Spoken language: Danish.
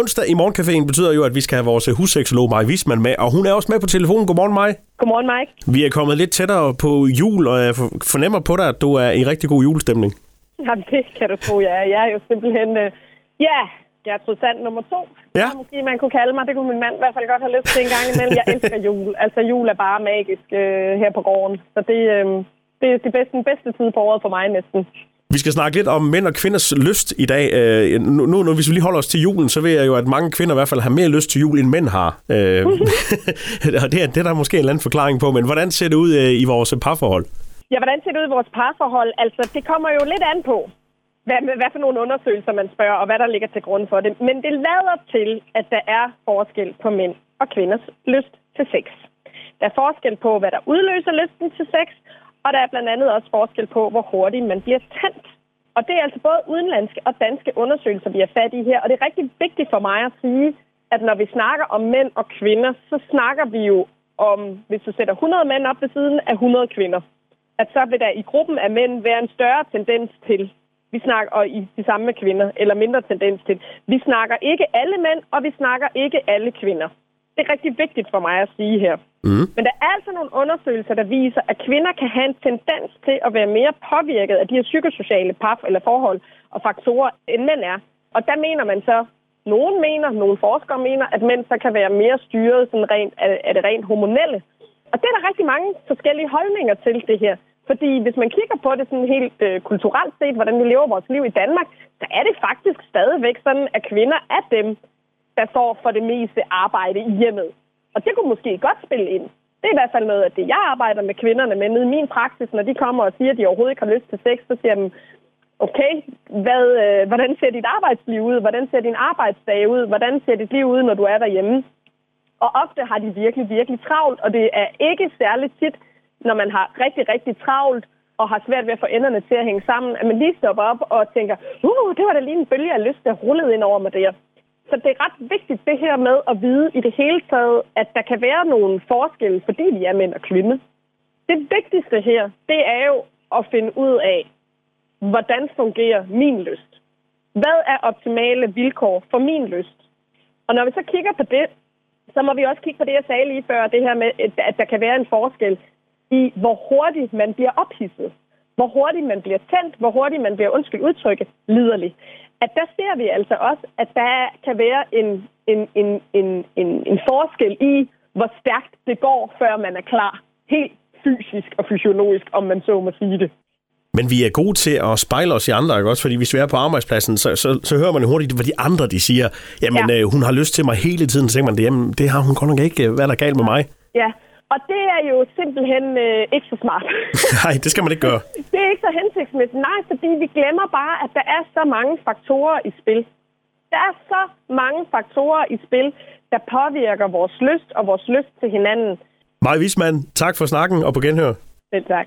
Onsdag i Morgencaféen betyder jo, at vi skal have vores husseksolog Maj Wisman med, og hun er også med på telefonen. Godmorgen, Maj. Godmorgen, Mike. Vi er kommet lidt tættere på jul, og jeg fornemmer på dig, at du er i rigtig god julestemning. Jamen, det kan du tro, jeg er. Jeg er jo simpelthen... Øh, ja, jeg er trods alt nummer to. Ja. Så Måske man kunne kalde mig. Det kunne min mand i hvert fald godt have lyst til en gang imellem. Jeg elsker jul. Altså, jul er bare magisk øh, her på gården. Så det, øh, det er det bedste, den bedste tid på året for mig næsten. Vi skal snakke lidt om mænd og kvinders lyst i dag. Øh, nu, nu, hvis vi lige holder os til julen, så ved jeg jo, at mange kvinder i hvert fald har mere lyst til jul, end mænd har. Øh, og det er, det er der måske en eller anden forklaring på, men hvordan ser det ud øh, i vores parforhold? Ja, hvordan ser det ud i vores parforhold? Altså, det kommer jo lidt an på, hvad, hvad for nogle undersøgelser man spørger, og hvad der ligger til grund for det. Men det lader til, at der er forskel på mænd og kvinders lyst til sex. Der er forskel på, hvad der udløser lysten til sex, og der er blandt andet også forskel på, hvor hurtigt man bliver tændt. Og det er altså både udenlandske og danske undersøgelser, vi har fat i her. Og det er rigtig vigtigt for mig at sige, at når vi snakker om mænd og kvinder, så snakker vi jo om, hvis du sætter 100 mænd op ved siden af 100 kvinder, at så vil der i gruppen af mænd være en større tendens til, vi snakker, og i de samme med kvinder, eller mindre tendens til, vi snakker ikke alle mænd, og vi snakker ikke alle kvinder. Det er rigtig vigtigt for mig at sige her. Mm. Men der er altså nogle undersøgelser, der viser, at kvinder kan have en tendens til at være mere påvirket af de her psykosociale par eller forhold og faktorer, end mænd er. Og der mener man så, nogen mener, nogle forskere mener, at mænd så kan være mere styret sådan rent, af, det rent hormonelle. Og det er der rigtig mange forskellige holdninger til det her. Fordi hvis man kigger på det sådan helt øh, kulturelt set, hvordan vi lever vores liv i Danmark, så er det faktisk stadigvæk sådan, at kvinder er dem, der står for det meste arbejde i hjemmet. Og det kunne måske godt spille ind. Det er i hvert fald noget af det, jeg arbejder med kvinderne med nede i min praksis, når de kommer og siger, at de overhovedet ikke har lyst til sex, så siger de, dem, okay, hvad, øh, hvordan ser dit arbejdsliv ud? Hvordan ser din arbejdsdag ud? Hvordan ser dit liv ud, når du er derhjemme? Og ofte har de virkelig, virkelig travlt, og det er ikke særligt tit, når man har rigtig, rigtig travlt og har svært ved at få enderne til at hænge sammen, at man lige stopper op og tænker, uh, det var da lige en bølge af lyst, der rullede ind over mig der. Så det er ret vigtigt det her med at vide i det hele taget, at der kan være nogle forskelle, fordi vi er mænd og kvinde. Det vigtigste her, det er jo at finde ud af, hvordan fungerer min lyst? Hvad er optimale vilkår for min lyst? Og når vi så kigger på det, så må vi også kigge på det, jeg sagde lige før, det her med, at der kan være en forskel i, hvor hurtigt man bliver ophidset. Hvor hurtigt man bliver tændt, hvor hurtigt man bliver, undskyld udtrykket, liderlig. At der ser vi altså også, at der kan være en, en, en, en, en, en forskel i, hvor stærkt det går, før man er klar. Helt fysisk og fysiologisk, om man så må sige det. Men vi er gode til at spejle os i andre, ikke også? Fordi hvis vi er på arbejdspladsen, så, så, så hører man jo hurtigt, hvad de andre de siger. Jamen, ja. øh, hun har lyst til mig hele tiden. Så tænker man, jamen, det har hun godt nok ikke. Hvad er der galt med mig? Ja, og det er jo simpelthen øh, ikke så smart. Nej, det skal man ikke gøre. det er ikke så hensigtsmæssigt. Nej, fordi vi glemmer bare, at der er så mange faktorer i spil. Der er så mange faktorer i spil, der påvirker vores lyst og vores lyst til hinanden. Maj Wisman, tak for snakken og på genhør. Selv tak.